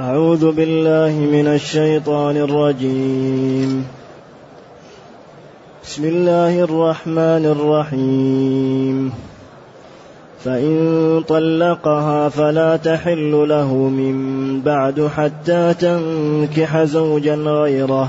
أعوذ بالله من الشيطان الرجيم. بسم الله الرحمن الرحيم. فإن طلقها فلا تحل له من بعد حتى تنكح زوجا غيره.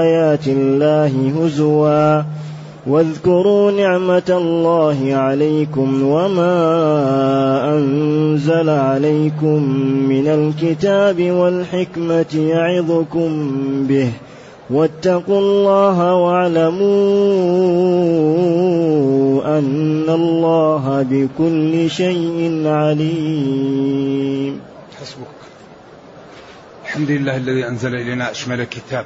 الله هزوا. واذكروا نعمة الله عليكم وما أنزل عليكم من الكتاب والحكمة يعظكم به. واتقوا الله واعلموا أن الله بكل شيء عليم. حسبك. الحمد لله الذي أنزل إلينا أشمل كتاب.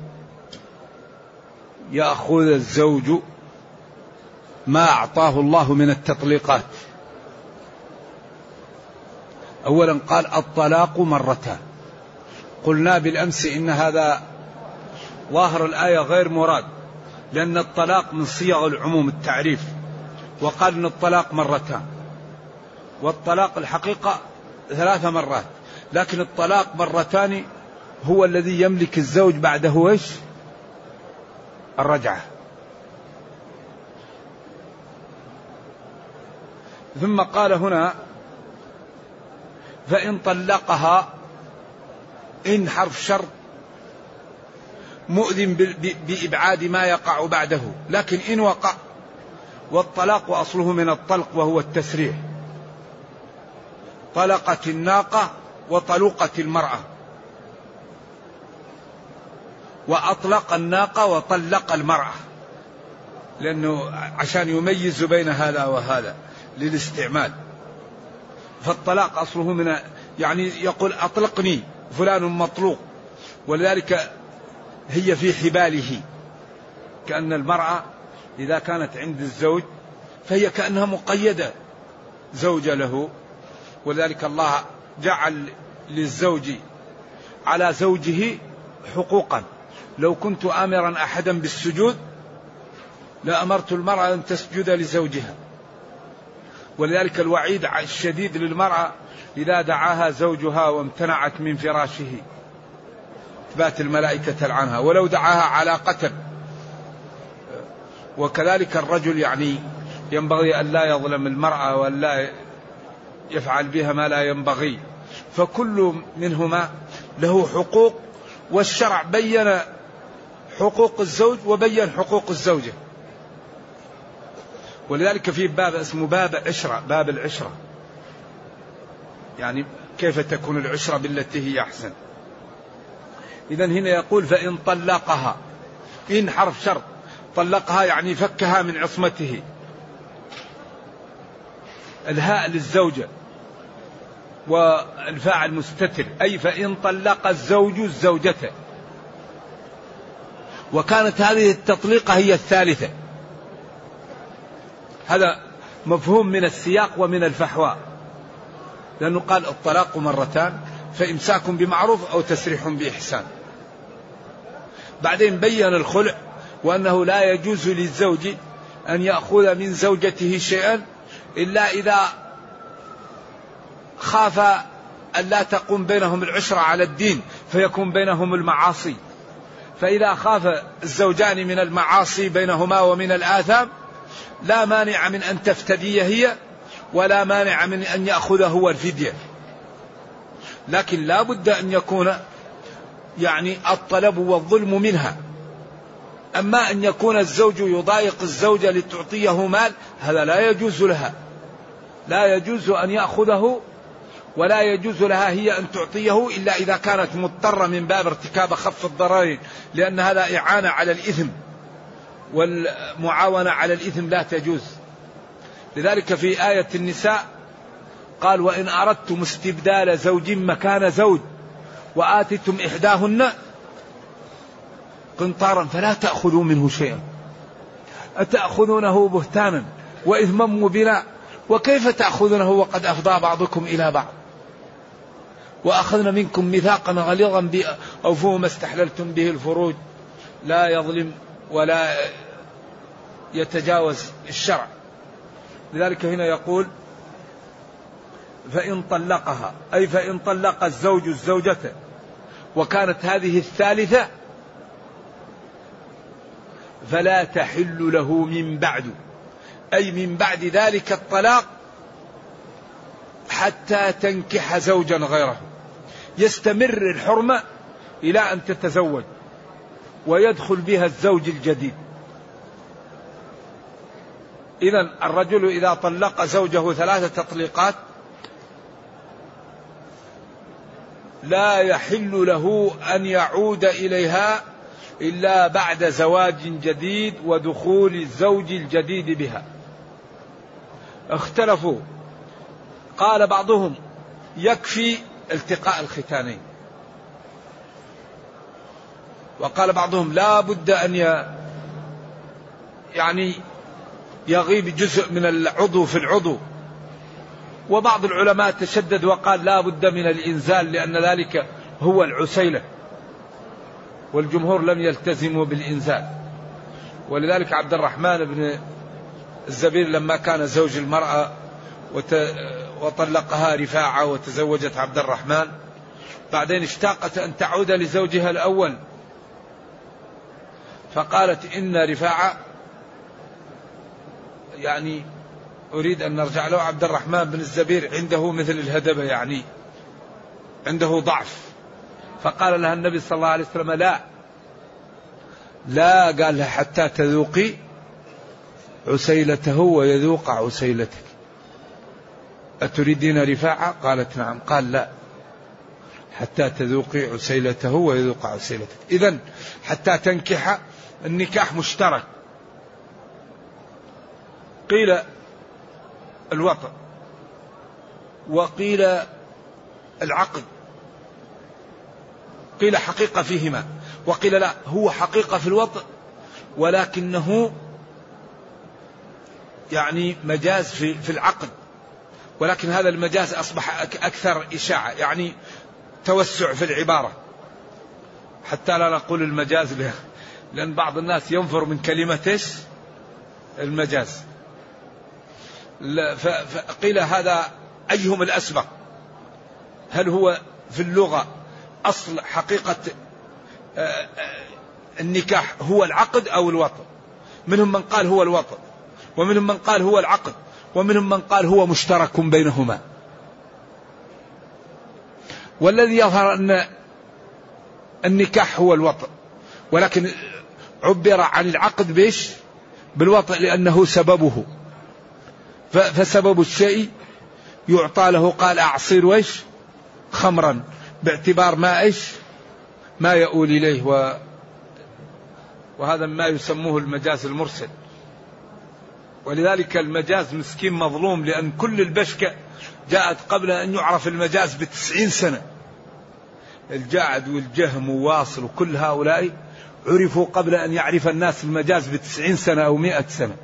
يأخذ الزوج ما أعطاه الله من التطليقات. أولا قال الطلاق مرتان. قلنا بالأمس إن هذا ظاهر الآية غير مراد لأن الطلاق من صيغ العموم التعريف. وقال أن الطلاق مرتان. والطلاق الحقيقة ثلاث مرات لكن الطلاق مرتان هو الذي يملك الزوج بعده إيش؟ الرجعة. ثم قال هنا فإن طلقها إن حرف شرط مؤذن بإبعاد ما يقع بعده لكن إن وقع والطلاق أصله من الطلق وهو التسريح. طلقت الناقة وطلقت المرأة. وأطلق الناقة وطلق المرأة. لأنه عشان يميز بين هذا وهذا للاستعمال. فالطلاق أصله من يعني يقول أطلقني فلان مطلوق. ولذلك هي في حباله. كأن المرأة إذا كانت عند الزوج فهي كأنها مقيدة زوجة له. ولذلك الله جعل للزوج على زوجه حقوقا. لو كنت آمرا أحدا بالسجود لأمرت المرأة أن تسجد لزوجها. ولذلك الوعيد الشديد للمرأة إذا دعاها زوجها وامتنعت من فراشه. بات الملائكة تلعنها. ولو دعاها على قتل. وكذلك الرجل يعني ينبغي أن لا يظلم المرأة وأن لا يفعل بها ما لا ينبغي. فكل منهما له حقوق والشرع بين حقوق الزوج وبين حقوق الزوجة. ولذلك في باب اسمه باب عشرة باب العشرة. يعني كيف تكون العشرة بالتي هي أحسن؟ إذا هنا يقول فإن طلقها إن حرف شرط. طلقها يعني فكها من عصمته. الهاء للزوجة. والفاعل مستتر أي فإن طلق الزوج الزوجة. وكانت هذه التطليقة هي الثالثة. هذا مفهوم من السياق ومن الفحواء. لأنه قال الطلاق مرتان فإمساك بمعروف أو تسريح بإحسان. بعدين بين الخلع وأنه لا يجوز للزوج أن يأخذ من زوجته شيئا إلا إذا خاف أن لا تقوم بينهم العشرة على الدين فيكون بينهم المعاصي. فإذا خاف الزوجان من المعاصي بينهما ومن الآثام لا مانع من أن تفتدي هي ولا مانع من أن يأخذ هو الفدية لكن لا بد أن يكون يعني الطلب والظلم منها. أما أن يكون الزوج يضايق الزوجة لتعطيه مال هذا لا يجوز لها. لا يجوز أن يأخذه ولا يجوز لها هي أن تعطيه إلا إذا كانت مضطرة من باب ارتكاب خف الضررين لأن هذا إعانة على الإثم والمعاونة على الإثم لا تجوز. لذلك في آية النساء قال وإن أردتم استبدال زوج مكان زوج وآتتم إحداهن قنطارا فلا تأخذوا منه شيئا أتأخذونه بهتانا وإثما مبينا؟ وكيف تأخذونه وقد أفضى بعضكم إلى بعض؟ وأخذنا منكم ميثاقا غليظا أوفوا ما استحللتم به الفروج. لا يظلم ولا يتجاوز الشرع. لذلك هنا يقول فإن طلقها أي فإن طلق الزوج الزوجة وكانت هذه الثالثة فلا تحل له من بعد. أي من بعد ذلك الطلاق حتى تنكح زوجا غيره. يستمر الحرمة إلى أن تتزوج ويدخل بها الزوج الجديد. إذا الرجل إذا طلق زوجه ثلاثة تطليقات لا يحل له أن يعود إليها إلا بعد زواج جديد ودخول الزوج الجديد بها. اختلفوا. قال بعضهم يكفي التقاء الختانين وقال بعضهم لا بد أن يعني يغيب جزء من العضو في العضو. وبعض العلماء تشدد وقال لا بد من الإنزال لأن ذلك هو العسيلة. والجمهور لم يلتزموا بالإنزال. ولذلك عبد الرحمن بن الزبير لما كان زوج المرأة وطلقها رفاعة وتزوجت عبد الرحمن. بعدين اشتاقت أن تعود لزوجها الأول. فقالت إن رفاعة يعني أريد أن نرجع له عبد الرحمن بن الزبير عنده مثل الهدبة يعني عنده ضعف. فقال لها النبي صلى الله عليه وسلم لا. لا قال لها حتى تذوقي عسيلته ويذوق عسيلتك. أتريدين رفاعة؟ قالت نعم. قال لا. حتى تذوقي عسيلته ويذوق عسيلتك. إذا حتى تنكح النكاح مشترك. قيل الوطن وقيل العقد. قيل حقيقة فيهما. وقيل لا هو حقيقة في الوطن ولكنه يعني مجاز في, في العقد. ولكن هذا المجاز أصبح أكثر إشاعة يعني توسع في العبارة. حتى لا نقول المجاز به لأن بعض الناس ينفر من كلمة إيش؟ المجاز. فقيل هذا أيهم الأسبق؟ هل هو في اللغة أصل حقيقة آه، آه، النكاح هو العقد أو الوطن؟ منهم من قال هو الوطن ومنهم من قال هو العقد. ومنهم من قال هو مشترك بينهما. والذي يظهر أن النكاح هو الوطن ولكن عبر عن العقد بيش بالوطن لأنه سببه. فسبب الشيء يعطى له قال أعصير ويش خمرا باعتبار ما إيش؟ ما يؤول إليه و وهذا ما يسموه المجاز المرسل. ولذلك المجاز مسكين مظلوم لأن كل البشكة جاءت قبل أن يعرف المجاز بتسعين سنة. الجعد والجهم وواصل وكل هؤلاء عرفوا قبل أن يعرف الناس المجاز بتسعين سنة أو مئة سنة.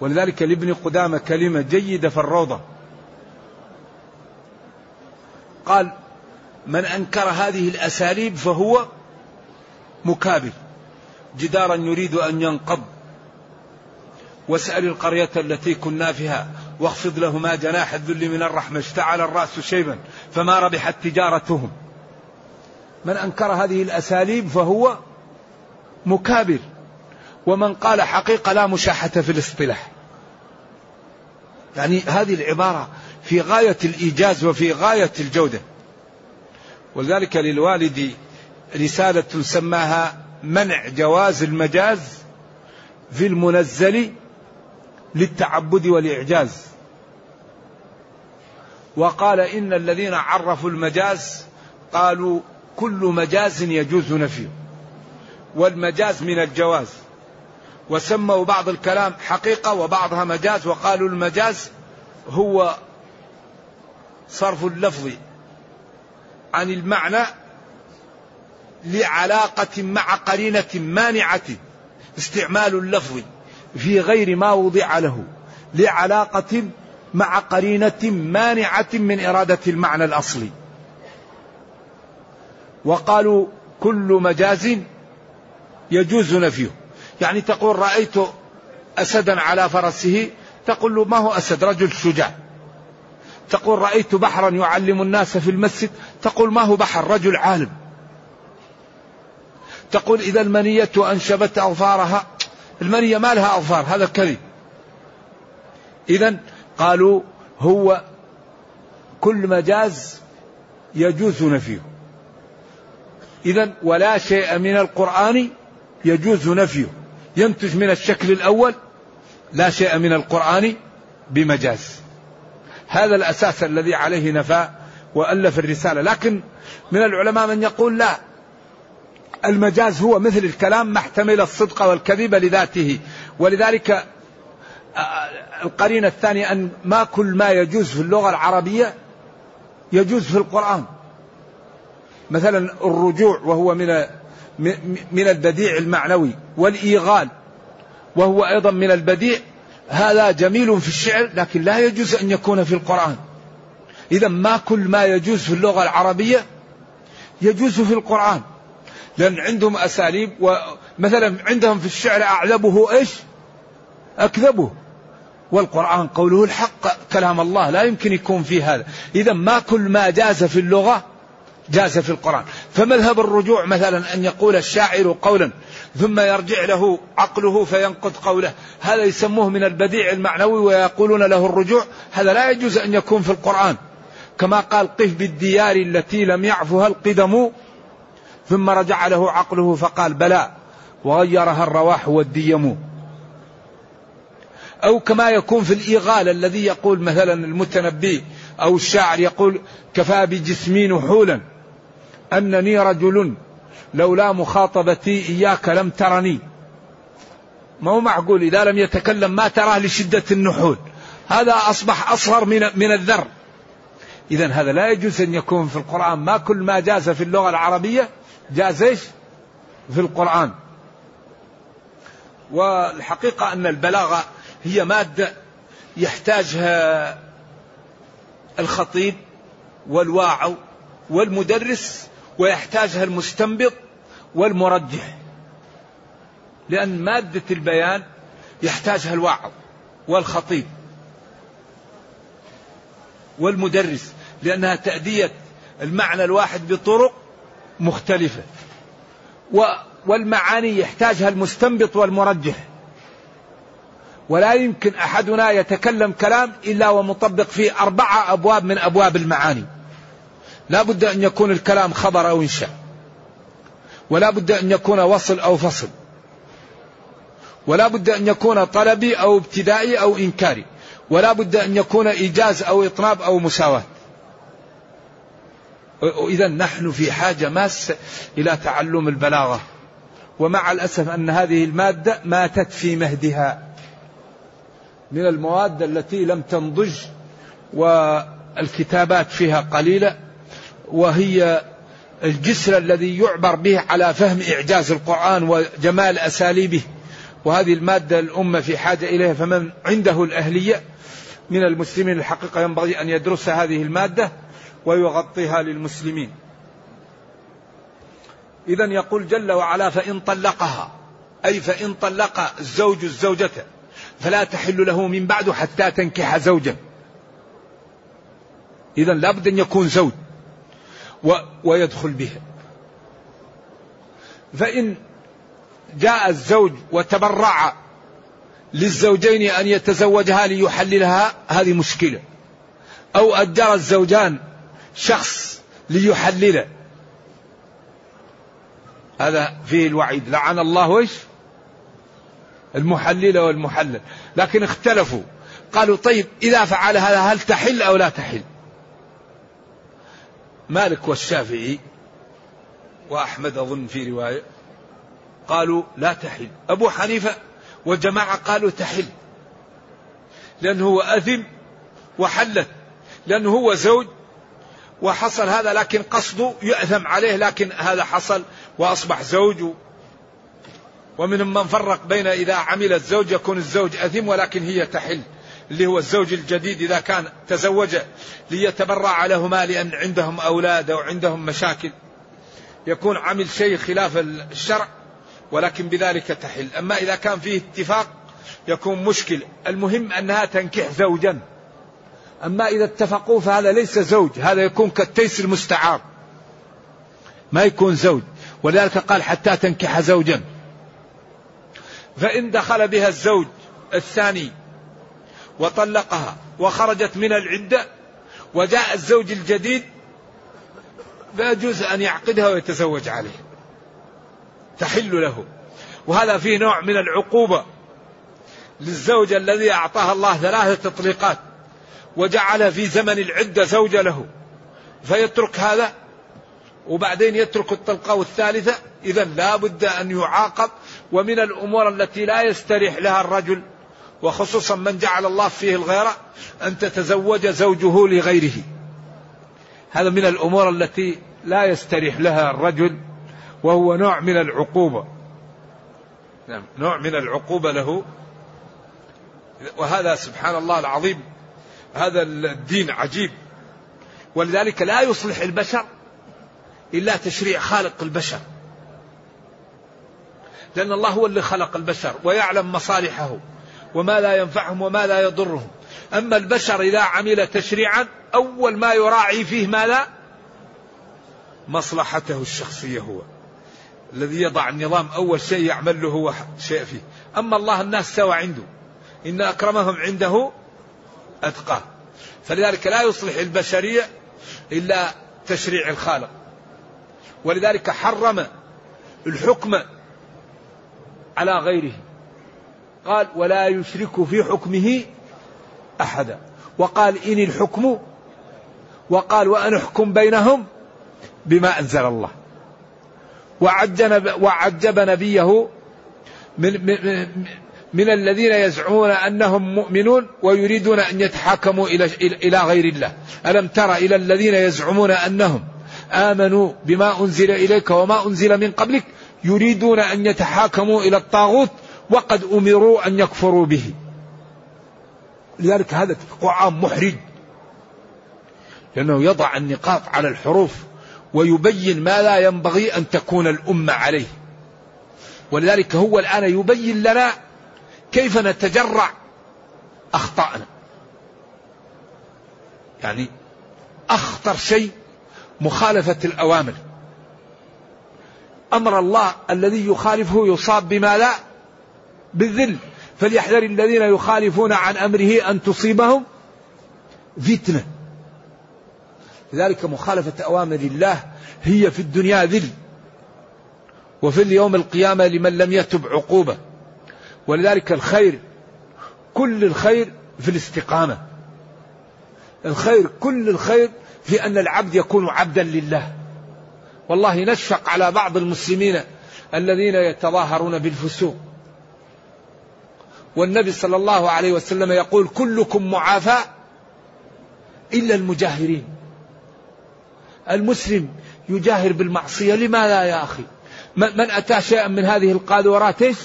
ولذلك لابن قدامة كلمة جيدة في الروضة. قال من أنكر هذه الأساليب فهو مكابر. جدارا يريد أن ينقض واسأل القرية التي كنا فيها واخفض لهما جناح الذل من الرحمة اشتعل الرأس شيبا فما ربحت تجارتهم. من أنكر هذه الأساليب فهو مكابر ومن قال حقيقة لا مشاحة في الاصطلاح. يعني هذه العبارة في غاية الإيجاز وفي غاية الجودة. ولذلك للوالد رسالة سماها منع جواز المجاز في المنزل للتعبد والإعجاز. وقال إن الذين عرفوا المجاز قالوا كل مجاز يجوز نفيه. والمجاز من الجواز. وسموا بعض الكلام حقيقة وبعضها مجاز وقالوا المجاز هو صرف اللفظ عن المعنى لعلاقة مع قرينة مانعة استعمال اللفظ. في غير ما وضع له لعلاقة مع قرينة مانعة من إرادة المعنى الأصلي. وقالوا كل مجاز يجوز نفيه يعني تقول رأيت أسدا على فرسه تقول له ما هو أسد؟ رجل شجاع. تقول رأيت بحرا يعلم الناس في المسجد تقول ما هو بحر؟ رجل عالم. تقول إذا المنية أنشبت أظفارها. المنية ما لها أظفار هذا كذب إذا قالوا هو كل مجاز يجوز نفيه إذا ولا شيء من القرآن يجوز نفيه ينتج من الشكل الأول لا شيء من القرآن بمجاز. هذا الأساس الذي عليه نفى وألف الرسالة. لكن من العلماء من يقول لا المجاز هو مثل الكلام ما احتمل الصدق والكذب لذاته. ولذلك آه، القرينة الثانية أن ما كل ما يجوز في اللغة العربية يجوز في القرآن. مثلا الرجوع وهو من من البديع المعنوي والإيغال وهو أيضا من البديع هذا جميل في الشعر لكن لا يجوز أن يكون في القرآن. إذا ما كل ما يجوز في اللغة العربية يجوز في القرآن. لأن عندهم أساليب ومثلا عندهم في الشعر أعذبه إيش؟ أكذبه. والقرآن قوله الحق كلام الله لا يمكن يكون فيه هذا. إذا ما كل ما جاز في اللغة جاز في القرآن. فمذهب الرجوع مثلا أن يقول الشاعر قولا ثم يرجع له عقله فينقض قوله. هذا يسموه من البديع المعنوي ويقولون له الرجوع. هذا لا يجوز أن يكون في القرآن. كما قال قف بالديار التي لم يعفها القدم ثم رجع له عقله فقال بلى وغيرها الرواح والديم أو كما يكون في الإيغال الذي يقول مثلا المتنبي أو الشاعر يقول كفى بجسمي نحولا أنني رجل لولا مخاطبتي إياك لم ترني. ما هو معقول؟ إذا لم يتكلم ما تراه لشدة النحول. هذا أصبح أصغر من, من الذر. إذا هذا لا يجوز أن يكون في القرآن. ما كل ما جاز في اللغة العربية جاز إيش في القرآن. والحقيقة أن البلاغة هي مادة يحتاجها الخطيب والواعظ والمدرس ويحتاجها المستنبط والمرجح. لأن مادة البيان يحتاجها الواعظ والخطيب والمدرس لأنها تأدية المعنى الواحد بطرق مختلفة. والمعاني يحتاجها المستنبط والمرجح. ولا يمكن أحدنا يتكلم كلام إلا ومطبق فيه أربعة أبواب من أبواب المعاني. لا بد أن يكون الكلام خبر أو إنشاء. ولا بد أن يكون وصل أو فصل. ولا بد أن يكون طلبي أو ابتدائي أو إنكاري. ولا بد أن يكون إيجاز أو إطناب أو مساواة. إذا نحن في حاجة ماسة إلى تعلم البلاغة. ومع الأسف أن هذه المادة ماتت في مهدها. من المواد التي لم تنضج والكتابات فيها قليلة وهي الجسر الذي يعبر به على فهم إعجاز القرآن وجمال أساليبه. وهذه المادة الأمة في حاجة إليها فمن عنده الأهلية من المسلمين الحقيقة ينبغي أن يدرس هذه المادة. ويغطيها للمسلمين. إذا يقول جل وعلا فإن طلقها أي فإن طلق الزوج الزوجة فلا تحل له من بعد حتى تنكح زوجا. إذا لابد أن يكون زوج و ويدخل بها فإن جاء الزوج وتبرع للزوجين أن يتزوجها ليحللها هذه مشكلة. أو أجر الزوجان شخص ليحلله. هذا فيه الوعيد. لعن الله إيش المحلل والمحلل. لكن اختلفوا. قالوا طيب إذا فعل هذا هل تحل أو لا تحل؟ مالك والشافعي وأحمد أظن في رواية قالوا لا تحل. أبو حنيفة وجماعة قالوا تحل. لأنه هو أثم وحلت. لأنه هو زوج وحصل هذا لكن قصده يأثم عليه لكن هذا حصل وأصبح زوج. ومنهم من فرق بين إذا عمل الزوج يكون الزوج أثم ولكن هي تحل اللي هو الزوج الجديد إذا كان تزوج ليتبرع لهما لأن عندهم أولاد أو عندهم مشاكل. يكون عمل شيء خلاف الشرع ولكن بذلك تحل. أما إذا كان فيه اتفاق يكون مشكل. المهم أنها تنكح زوجا. أما إذا اتفقوا فهذا ليس زوج هذا يكون كالتيس المستعار. ما يكون زوج. ولذلك قال حتى تنكح زوجا. فإن دخل بها الزوج الثاني وطلقها وخرجت من العدة وجاء الزوج الجديد لا يجوز أن يعقدها ويتزوج عليه. تحل له. وهذا فيه نوع من العقوبة للزوج الذي أعطاها الله ثلاثة تطليقات. وجعل في زمن العدة زوجة له. فيترك هذا وبعدين يترك الطلقة الثالثة إذا لا بد أن يعاقب. ومن الأمور التي لا يستريح لها الرجل وخصوصا من جعل الله فيه الغيرة أن تتزوج زوجه لغيره. هذا من الأمور التي لا يستريح لها الرجل وهو نوع من العقوبة. نعم نوع من العقوبة له. وهذا سبحان الله العظيم. هذا الدين عجيب. ولذلك لا يصلح البشر إلا تشريع خالق البشر. لأن الله هو اللي خلق البشر ويعلم مصالحه وما لا ينفعهم وما لا يضرهم. أما البشر إذا عمل تشريعا أول ما يراعي فيه ما لا؟ مصلحته الشخصية هو. الذي يضع النظام أول شيء يعمل له هو شيء فيه. أما الله الناس سوى عنده. إن أكرمهم عنده أتقاه فلذلك لا يصلح البشرية إلا تشريع الخالق. ولذلك حرم الحكم على غيره. قال ولا يشرك في حكمه أحدا وقال إن الحكم وقال وأن أحكم بينهم بما أنزل الله وعجب نبيه من, من, من الذين يزعمون أنهم مؤمنون ويريدون أن يتحاكموا إلى, إلى غير الله. ألم تر إلى الذين يزعمون أنهم آمنوا بما أنزل إليك وما أنزل من قبلك يريدون أن يتحاكموا إلى الطاغوت وقد أمروا أن يكفروا به. لذلك هذا قرآن محرج. لأنه يضع النقاط على الحروف ويبين ما لا ينبغي أن تكون الأمة عليه. ولذلك هو الآن يبين لنا كيف نتجرع أخطأنا؟ يعني أخطر شيء مخالفة الأوامر. أمر الله الذي يخالفه يصاب بما لا بالذل. فليحذر الذين يخالفون عن أمره أن تصيبهم فتنة. لذلك مخالفة أوامر الله هي في الدنيا ذل. وفي اليوم القيامة لمن لم يتب عقوبة. ولذلك الخير كل الخير في الاستقامة. الخير كل الخير في أن العبد يكون عبدا لله. والله نشفق على بعض المسلمين الذين يتظاهرون بالفسوق. والنبي صلى الله عليه وسلم يقول كلكم معافى إلا المجاهرين. المسلم يجاهر بالمعصية. لماذا يا أخي؟ من أتى شيئا من هذه القاذورات؟ إيش؟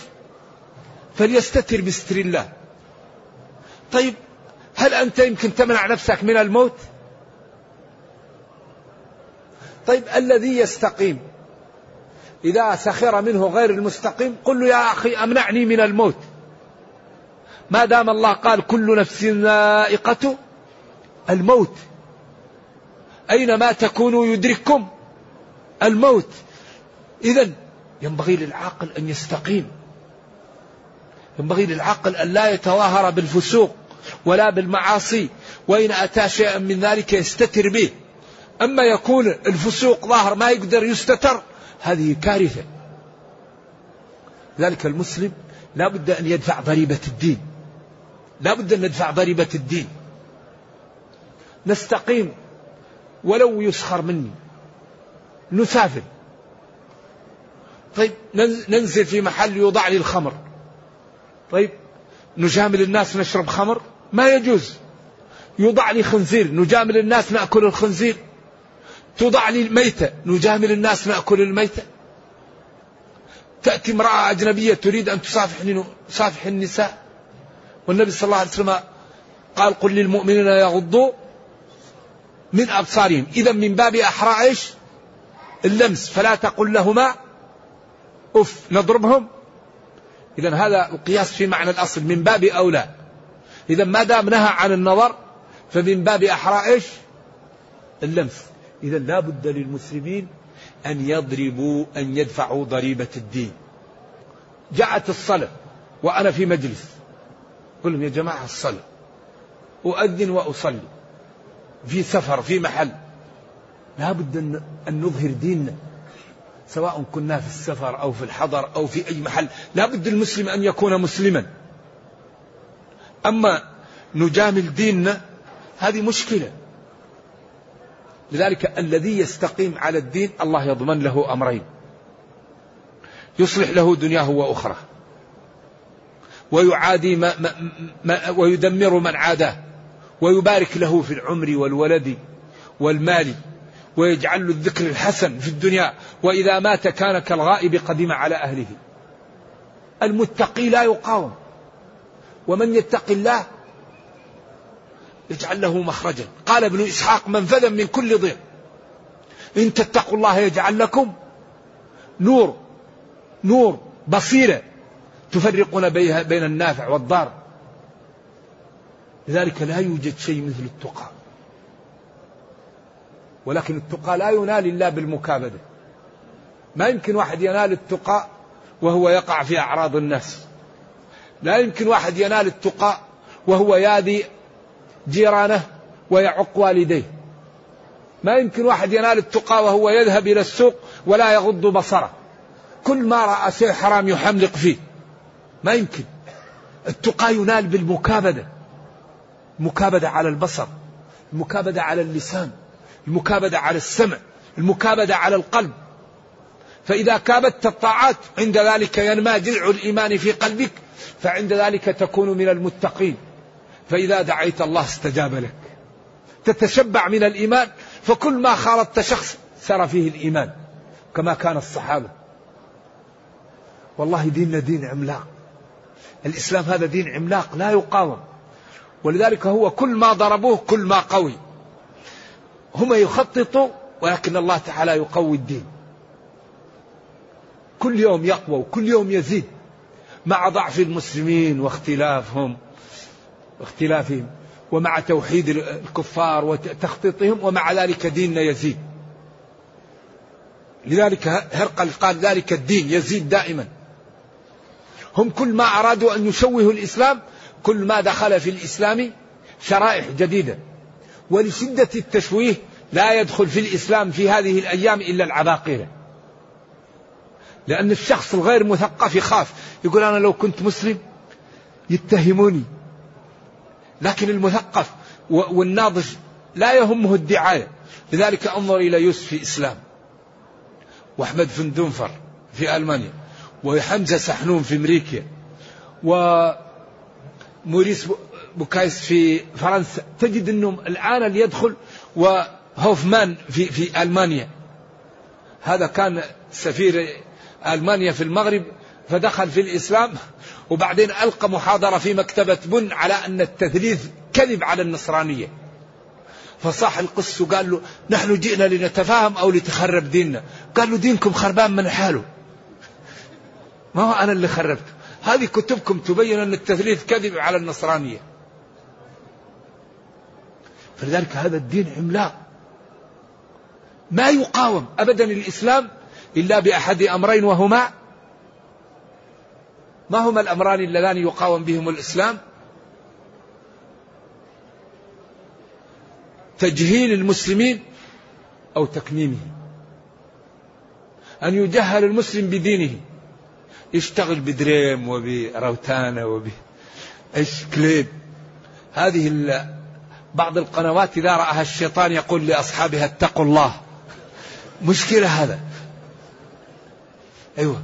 فليستتر بستر الله. طيب هل أنت يمكن تمنع نفسك من الموت؟ طيب الذي يستقيم. إذا سخر منه غير المستقيم قل له يا أخي أمنعني من الموت. ما دام الله قال كل نفس ذائقة الموت. أينما تكونوا يدرككم؟ الموت. إذا ينبغي للعاقل أن يستقيم. ينبغي للعاقل أن لا يتظاهر بالفسوق ولا بالمعاصي وإن أتى شيئا من ذلك يستتر به. أما يكون الفسوق ظاهر ما يقدر يستتر هذه كارثة. ذلك المسلم لا بد أن يدفع ضريبة الدين. لا بد أن ندفع ضريبة الدين. نستقيم ولو يسخر مني. نسافر. طيب ننزل في محل يوضع لي الخمر. طيب نجامل الناس نشرب خمر؟ ما يجوز. يوضع لي خنزير نجامل الناس نأكل الخنزير. توضع لي الميتة نجامل الناس نأكل الميتة. تأتي امرأة أجنبية تريد أن تصافح تصافح النساء. والنبي صلى الله عليه وسلم قال قل للمؤمنين يغضوا من أبصارهم. إذا من باب أحرى إيش؟ اللمس. فلا تقل لهما أف نضربهم. إذا هذا القياس في معنى الأصل من باب أولى. إذا ما دام نهى عن النظر فمن باب أحرى إيش؟ اللمس. إذا لا بد للمسلمين أن يضربوا أن يدفعوا ضريبة الدين. جاءت الصلاة وأنا في مجلس. قل لهم يا جماعة الصلاة. أؤذن وأصلي. في سفر في محل. لا بد أن نظهر ديننا. سواء كنا في السفر أو في الحضر أو في أي محل لا بد المسلم أن يكون مسلما. أما نجامل ديننا هذه مشكلة. لذلك الذي يستقيم على الدين الله يضمن له أمرين. يصلح له دنياه وأخرى. ويعادي ما ما ما ويدمر من عاداه. ويبارك له في العمر والولد والمال. ويجعل له الذكر الحسن في الدنيا. وإذا مات كان كالغائب قدم على أهله. المتقي لا يقاوم. ومن يتق الله يجعل له مخرجا. قال ابن إسحاق منفذا من كل ضيق. إن تتقوا الله يجعل لكم نور. نور بصيرة. تفرقون بين النافع والضار. لذلك لا يوجد شيء مثل التقى. ولكن التقى لا ينال إلا بالمكابدة. ما يمكن واحد ينال التقى وهو يقع في أعراض الناس لا يمكن واحد ينال التقى وهو ياذي جيرانه ويعق والديه. ما يمكن واحد ينال التقى وهو يذهب إلى السوق ولا يغض بصره. كل ما رأى شيء حرام يحملق فيه. ما يمكن. التقى ينال بالمكابدة. المكابدة على البصر. المكابدة على اللسان. المكابدة على السمع المكابدة على القلب. فإذا كابدت الطاعات عند ذلك ينمى جذع الإيمان في قلبك فعند ذلك تكون من المتقين. فإذا دعيت الله استجاب لك. تتشبع من الإيمان فكل ما خالطت شخص سر فيه الإيمان كما كان الصحابة. والله ديننا دين عملاق. الإسلام هذا دين عملاق لا يقاوم. ولذلك هو كل ما ضربوه كل ما قوي. هم يخططوا ولكن الله تعالى يقوي الدين. كل يوم يقوى وكل يوم يزيد مع ضعف المسلمين واختلافهم واختلافهم ومع توحيد الكفار وتخطيطهم ومع ذلك ديننا يزيد. لذلك هرقل قال ذلك الدين يزيد دائما. هم كل ما أرادوا أن يشوهوا الإسلام كل ما دخل في الإسلام شرائح جديدة. ولشدة التشويه لا يدخل في الإسلام في هذه الأيام إلا العباقرة لأن الشخص الغير مثقف يخاف. يقول أنا لو كنت مسلم يتهموني. لكن المثقف والناضج لا يهمه الدعاية. لذلك أنظر إلى يوسف في إسلام وأحمد فندونفر في ألمانيا وحمزة سحنون في أمريكا وموريس بوكايس في فرنسا تجد أنهم الآن اللي يدخل وهوفمان في, في ألمانيا. هذا كان سفير ألمانيا في المغرب فدخل في الإسلام وبعدين ألقى محاضرة في مكتبة بن على أن التثليث كذب على النصرانية. فصاح القس وقال له نحن جئنا لنتفاهم أو لتخرب ديننا. قال له دينكم خربان من حاله. ما هو أنا اللي خربته؟ هذه كتبكم تبين أن التثليث كذب على النصرانية. فلذلك هذا الدين عملاق. ما يقاوم أبدا الإسلام إلا بأحد أمرين وهما. ما هما الأمران اللذان يقاوم بهم الإسلام؟ تجهيل المسلمين أو تكميمهم أن يجهل المسلم بدينه. يشتغل بدريم وبروتانا وب كليب هذه بعض القنوات إذا رأها الشيطان يقول لأصحابها اتقوا الله. مشكلة هذا. أيوة.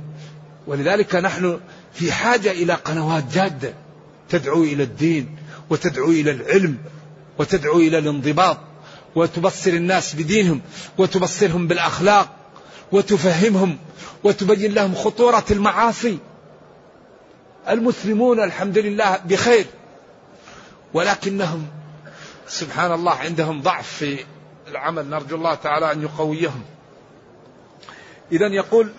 ولذلك نحن في حاجة إلى قنوات جادة تدعو إلى الدين وتدعو إلى العلم وتدعو إلى الانضباط وتبصر الناس بدينهم وتبصرهم بالأخلاق وتفهمهم وتبين لهم خطورة المعاصي. المسلمون الحمد لله بخير. ولكنهم سبحان الله عندهم ضعف في العمل. نرجو الله تعالى أن يقويهم. إذا يقول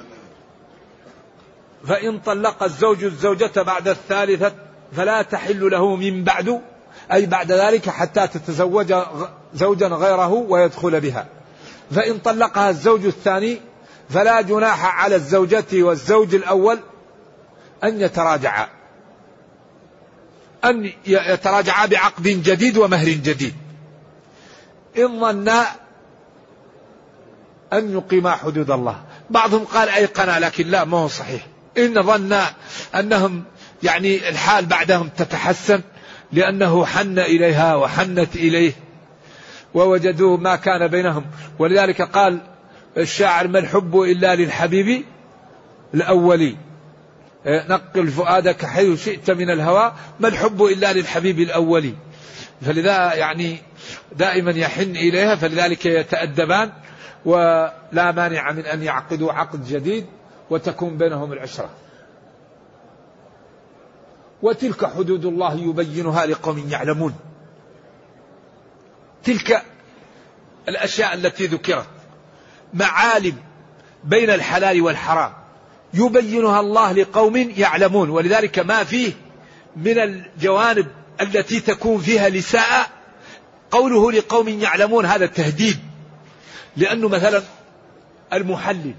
فإن طلق الزوج الزوجة بعد الثالثة فلا تحل له من بعد أي بعد ذلك حتى تتزوج زوجا غيره ويدخل بها. فإن طلقها الزوج الثاني فلا جناح على الزوجة والزوج الأول أن يتراجعا. أن يتراجعا بعقد جديد ومهر جديد. إن ظنا أن يقيما حدود الله. بعضهم قال أيقنا لكن لا ما هو صحيح. إن ظنا أنهم يعني الحال بعدهم تتحسن لأنه حن إليها وحنت إليه ووجدوا ما كان بينهم. ولذلك قال الشاعر ما الحب إلا للحبيب الأولي. نقل فؤادك حيث شئت من الهوى ما الحب إلا للحبيب الأولي فلذا يعني دائما يحن إليها فلذلك يتأدبان ولا مانع من أن يعقدوا عقد جديد وتكون بينهم العشرة. وتلك حدود الله يبينها لقوم يعلمون. تلك الأشياء التي ذكرت معالم بين الحلال والحرام. يبينها الله لقوم يعلمون. ولذلك ما فيه من الجوانب التي تكون فيها لساء قوله لقوم يعلمون. هذا تهديد لأنه مثلا المحلل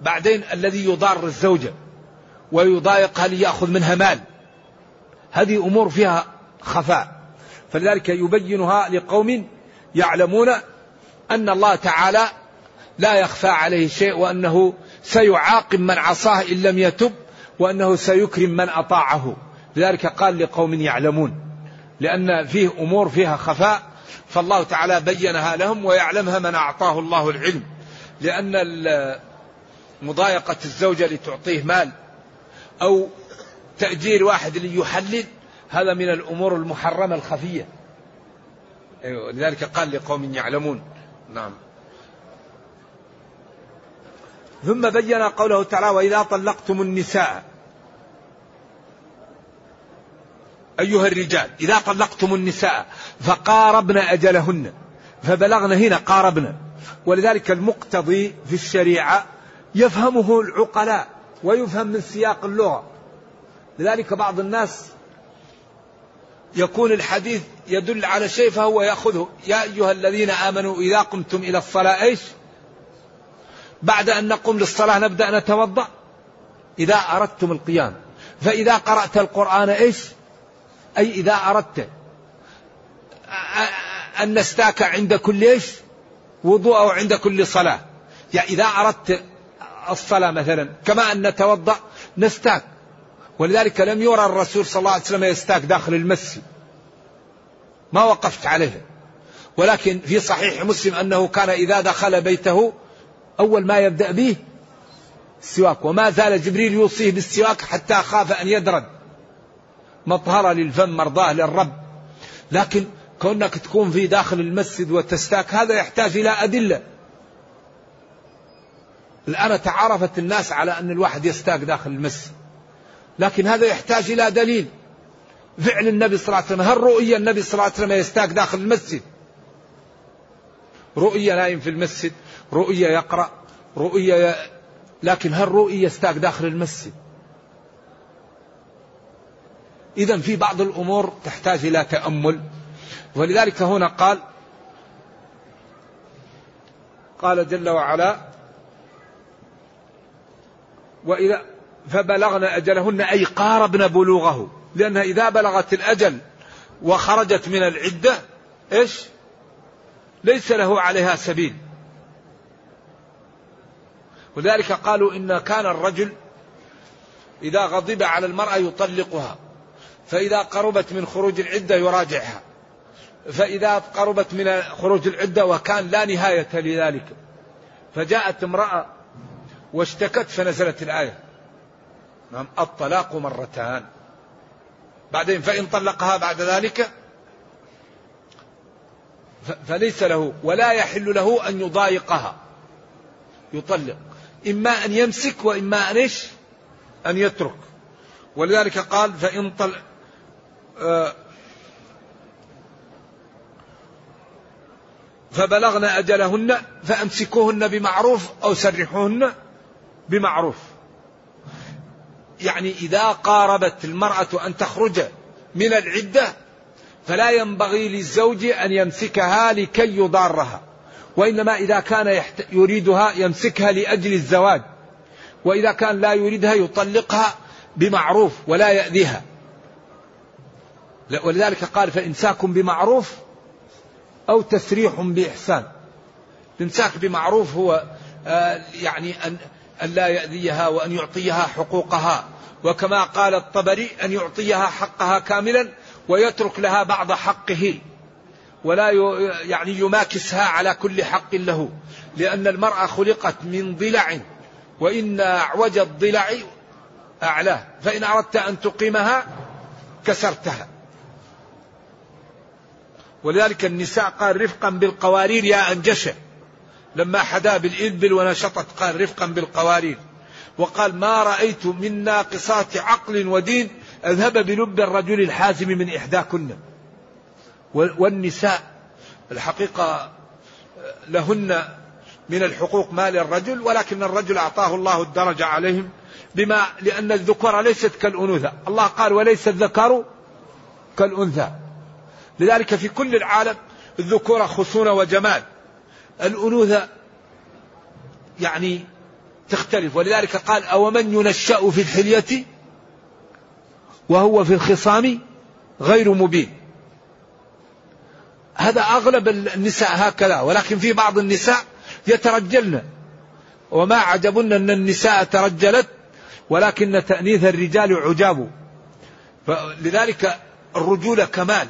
بعدين الذي يضار الزوجة ويضايقها ليأخذ منها مال هذه أمور فيها خفاء. فلذلك يبينها لقوم يعلمون أن الله تعالى لا يخفى عليه شيء وأنه سيعاقب من عصاه إن لم يتب وأنه سيكرم من أطاعه. لذلك قال لقوم يعلمون. لأن فيه أمور فيها خفاء فالله تعالى بينها لهم ويعلمها من أعطاه الله العلم. لأن مضايقة الزوجة لتعطيه مال أو تأجير واحد ليحلل هذا من الأمور المحرمة الخفية. أيوة لذلك قال لقوم يعلمون. نعم. ثم بين قوله تعالى وإذا طلقتم النساء. أيها الرجال إذا طلقتم النساء فقاربن أجلهن فبلغن هنا قاربن ولذلك المقتضي في الشريعة يفهمه العقلاء ويفهم من سياق اللغة. لذلك بعض الناس يكون الحديث يدل على شيء فهو يأخذه. يا أيها الذين آمنوا إذا قمتم إلى الصلاة إيش؟ بعد أن نقوم للصلاة نبدأ نتوضأ. إذا أردتم القيام. فإذا قرأت القرآن إيش؟ أي إذا أردت. أن نستاك عند كل إيش؟ وضوء أو عند كل صلاة. يعني إذا أردت الصلاة مثلا كما أن نتوضأ نستاك. ولذلك لم يرى الرسول صلى الله عليه وسلم يستاك داخل المسجد. ما وقفت عليه. ولكن في صحيح مسلم أنه كان إذا دخل بيته أول ما يبدأ به السواك وما زال جبريل يوصيه بالسواك حتى خاف أن يدرد مطهرة للفم مرضاة للرب. لكن كونك تكون في داخل المسجد وتستاك هذا يحتاج إلى أدلة. الآن تعارفت الناس على أن الواحد يستاك داخل المسجد. لكن هذا يحتاج إلى دليل. فعل النبي صلى الله عليه وسلم هل رؤية النبي صلى الله عليه وسلم يستاك داخل المسجد؟ رؤية نايم في المسجد. رؤية يقرأ رؤية لكن هالرؤي يستاق داخل المسجد؟ إذا في بعض الأمور تحتاج إلى تأمل. ولذلك هنا قال قال جل وعلا وإذا فبلغن أجلهن أي قاربن بلوغه. لأنها إذا بلغت الأجل وخرجت من العدة إيش؟ ليس له عليها سبيل. ولذلك قالوا إن كان الرجل إذا غضب على المرأة يطلقها فإذا قربت من خروج العدة يراجعها فإذا قربت من خروج العدة وكان لا نهاية لذلك فجاءت امرأة واشتكت فنزلت الآية نعم الطلاق مرتان. بعدين فإن طلقها بعد ذلك فليس له ولا يحل له أن يضايقها يطلق. إما أن يمسك وإما أن إيش؟ أن يترك. ولذلك قال فإن طل آه فبلغن أجلهن فأمسكوهن بمعروف أو سرحوهن بمعروف. يعني إذا قاربت المرأة أن تخرج من العدة فلا ينبغي للزوج أن يمسكها لكي يضارها. وإنما إذا كان يريدها يمسكها لأجل الزواج. وإذا كان لا يريدها يطلقها بمعروف ولا يأذيها. ولذلك قال فإمساك بمعروف أو تسريح بإحسان. الإمساك بمعروف هو آه، يعني أن أن لا يأذيها وأن يعطيها حقوقها. وكما قال الطبري أن يعطيها حقها كاملا ويترك لها بعض حقه. ولا يعني يماكسها على كل حق له. لأن المرأة خلقت من ضلع وإن أعوج الضلع أعلاه. فإن أردت أن تقيمها كسرتها. ولذلك النساء قال رفقا بالقوارير يا أنجشة. لما حدا بالإبل ونشطت قال رفقا بالقوارير. وقال ما رأيت من ناقصات عقل ودين أذهب بلب الرجل الحازم من إحداكن. والنساء. الحقيقة لهن من الحقوق ما للرجل ولكن الرجل أعطاه الله الدرجة عليهم بما لأن الذكور ليست كالأنوثة. الله قال وليس الذكر كالأنثى لذلك في كل العالم الذكورة خصونة وجمال. الأنوثة يعني تختلف. ولذلك قال أو من ينشأ في الحلية وهو في الخصام غير مبين هذا أغلب النساء هكذا ولكن في بعض النساء يترجلن. وما عجبن أن النساء ترجلت ولكن تأنيث الرجال عجاب. فلذلك الرجولة كمال.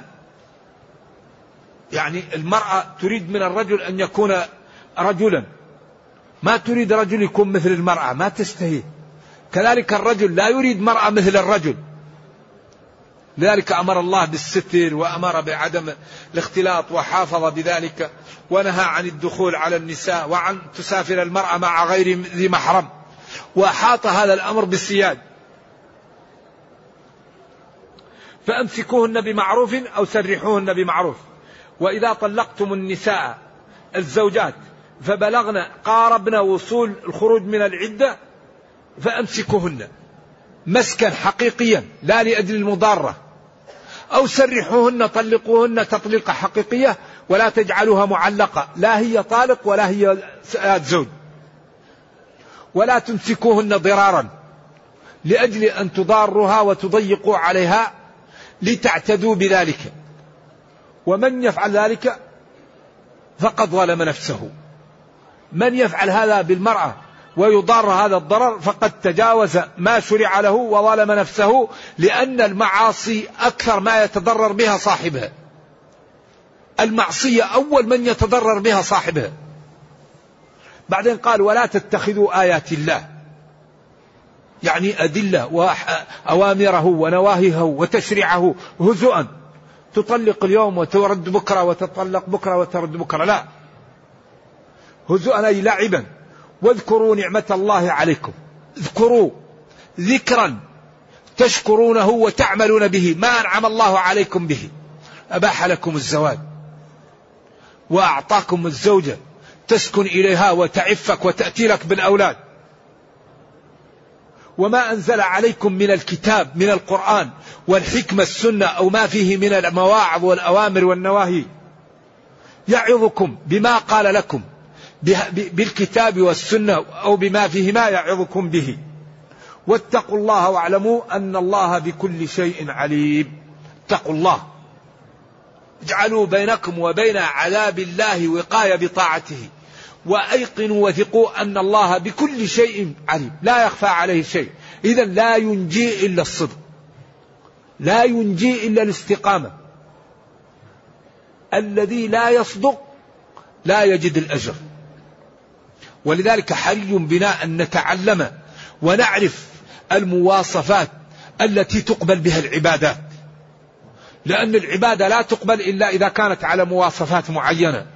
يعني المرأة تريد من الرجل أن يكون رجلا. ما تريد رجل يكون مثل المرأة ما تستهي. كذلك الرجل لا يريد مرأة مثل الرجل. لذلك أمر الله بالستر وأمر بعدم الاختلاط وحافظ بذلك ونهى عن الدخول على النساء وعن تسافر المرأة مع غير ذي محرم وأحاط هذا الأمر بالسياد. فأمسكوهن بمعروف أو سرحوهن بمعروف. وإذا طلقتم النساء الزوجات فبلغن قاربن وصول الخروج من العدة فأمسكوهن. مسكا حقيقيا لا لأجل المضارة. أو سرحوهن طلقوهن تطليقة حقيقية ولا تجعلوها معلقة. لا هي طالق ولا هي زوج. ولا تمسكوهن ضرارا لأجل أن تضاروها وتضيقوا عليها لتعتدوا بذلك. ومن يفعل ذلك فقد ظلم نفسه. من يفعل هذا بالمرأة ويضار هذا الضرر فقد تجاوز ما شرع له وظلم نفسه لأن المعاصي أكثر ما يتضرر بها صاحبها. المعصية أول من يتضرر بها صاحبها. بعدين قال ولا تتخذوا آيات الله. يعني أدلة وأوامره ونواهيه وتشريعه هزؤا. تطلق اليوم وترد بكرة وتطلق بكرة وترد بكرة. لا. هزؤا أي لعبا واذكروا نعمة الله عليكم. اذكروا ذكرا تشكرونه وتعملون به. ما أنعم الله عليكم به. أباح لكم الزواج وأعطاكم الزوجة. تسكن إليها وتعفك وتأتي لك بالأولاد. وما أنزل عليكم من الكتاب من القرآن والحكمة السنة أو ما فيه من المواعظ والأوامر والنواهي. يعظكم بما قال لكم. بالكتاب والسنة أو بما فيهما يعظكم به. واتقوا الله واعلموا أن الله بكل شيء عليم. اتقوا الله. اجعلوا بينكم وبين عذاب الله وقاية بطاعته. وأيقنوا وثقوا أن الله بكل شيء عليم. لا يخفى عليه شيء. إذا لا ينجي إلا الصدق. لا ينجي إلا الاستقامة. الذي لا يصدق لا يجد الأجر. ولذلك حري بنا أن نتعلم ونعرف المواصفات التي تقبل بها العبادات. لأن العبادة لا تقبل إلا إذا كانت على مواصفات معينة.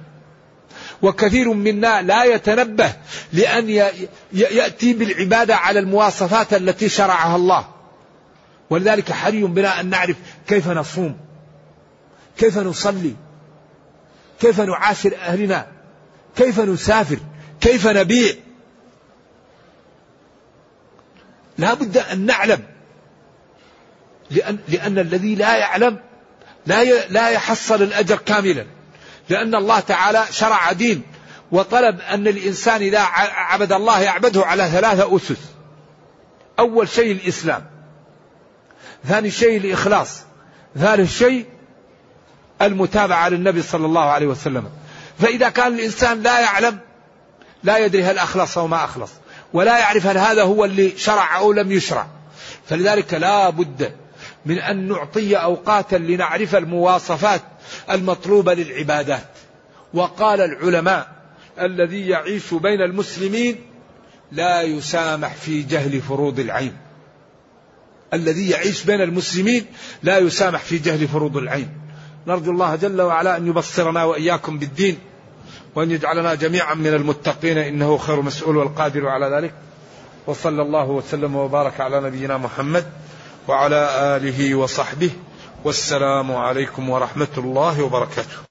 وكثير منا لا يتنبه لأن يأتي بالعبادة على المواصفات التي شرعها الله. ولذلك حري بنا أن نعرف كيف نصوم كيف نصلي كيف نعاشر أهلنا كيف نسافر كيف نبيع؟ لا بد أن نعلم. لأن, لأن الذي لا يعلم لا لا يحصل الأجر كاملا. لأن الله تعالى شرع دين وطلب أن الإنسان إذا عبد الله يعبده على ثلاثة أسس. أول شيء الإسلام. ثاني شيء الإخلاص. ثالث شيء المتابعة للنبي صلى الله عليه وسلم. فإذا كان الإنسان لا يعلم لا يدري هل أخلص أو ما أخلص ولا يعرف هل هذا هو اللي شرع أو لم يشرع. فلذلك لا بد من أن نعطي أوقاتا لنعرف المواصفات المطلوبة للعبادات. وقال العلماء الذي يعيش بين المسلمين لا يسامح في جهل فروض العين. الذي يعيش بين المسلمين لا يسامح في جهل فروض العين. نرجو الله جل وعلا أن يبصرنا وإياكم بالدين. وأن يجعلنا جميعا من المتقين إنه خير مسؤول والقادر على ذلك. وصلى الله وسلم وبارك على نبينا محمد وعلى آله وصحبه. والسلام عليكم ورحمة الله وبركاته.